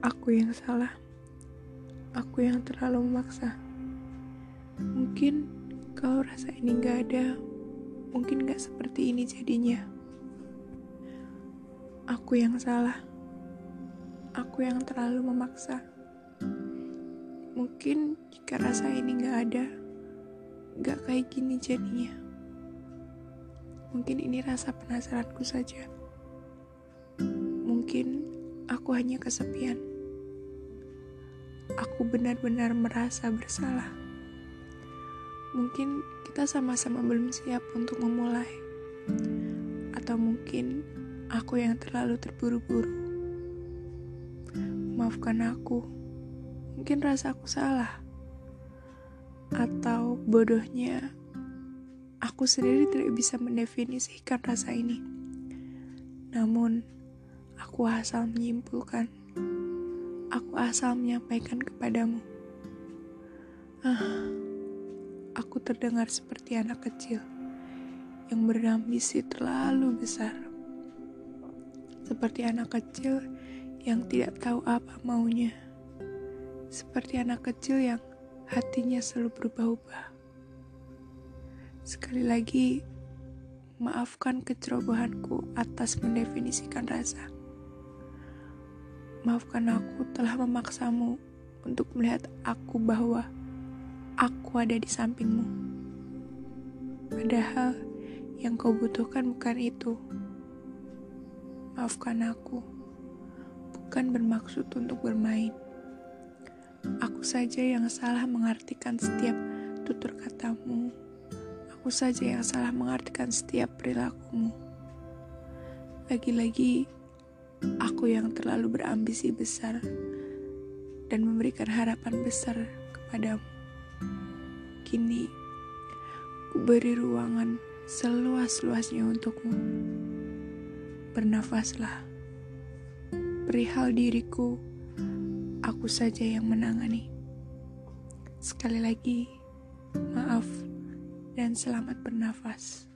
Aku yang salah. Aku yang terlalu memaksa. Mungkin kalau rasa ini gak ada, mungkin gak seperti ini jadinya. Aku yang salah. Aku yang terlalu memaksa. Mungkin jika rasa ini gak ada, gak kayak gini jadinya. Mungkin ini rasa penasaranku saja. Mungkin aku hanya kesepian. Aku benar-benar merasa bersalah. Mungkin kita sama-sama belum siap untuk memulai, atau mungkin aku yang terlalu terburu-buru. Maafkan aku, mungkin rasa aku salah, atau bodohnya aku sendiri tidak bisa mendefinisikan rasa ini. Namun, Aku asal menyimpulkan. Aku asal menyampaikan kepadamu. Ah, aku terdengar seperti anak kecil yang berambisi terlalu besar. Seperti anak kecil yang tidak tahu apa maunya. Seperti anak kecil yang hatinya selalu berubah-ubah. Sekali lagi, maafkan kecerobohanku atas mendefinisikan rasa. Maafkan aku telah memaksamu untuk melihat aku bahwa aku ada di sampingmu. Padahal yang kau butuhkan bukan itu. Maafkan aku, bukan bermaksud untuk bermain. Aku saja yang salah mengartikan setiap tutur katamu. Aku saja yang salah mengartikan setiap perilakumu. Lagi-lagi, Aku yang terlalu berambisi besar dan memberikan harapan besar kepadamu. Kini, ku beri ruangan seluas-luasnya untukmu. Bernafaslah. Perihal diriku, aku saja yang menangani. Sekali lagi, maaf dan selamat bernafas.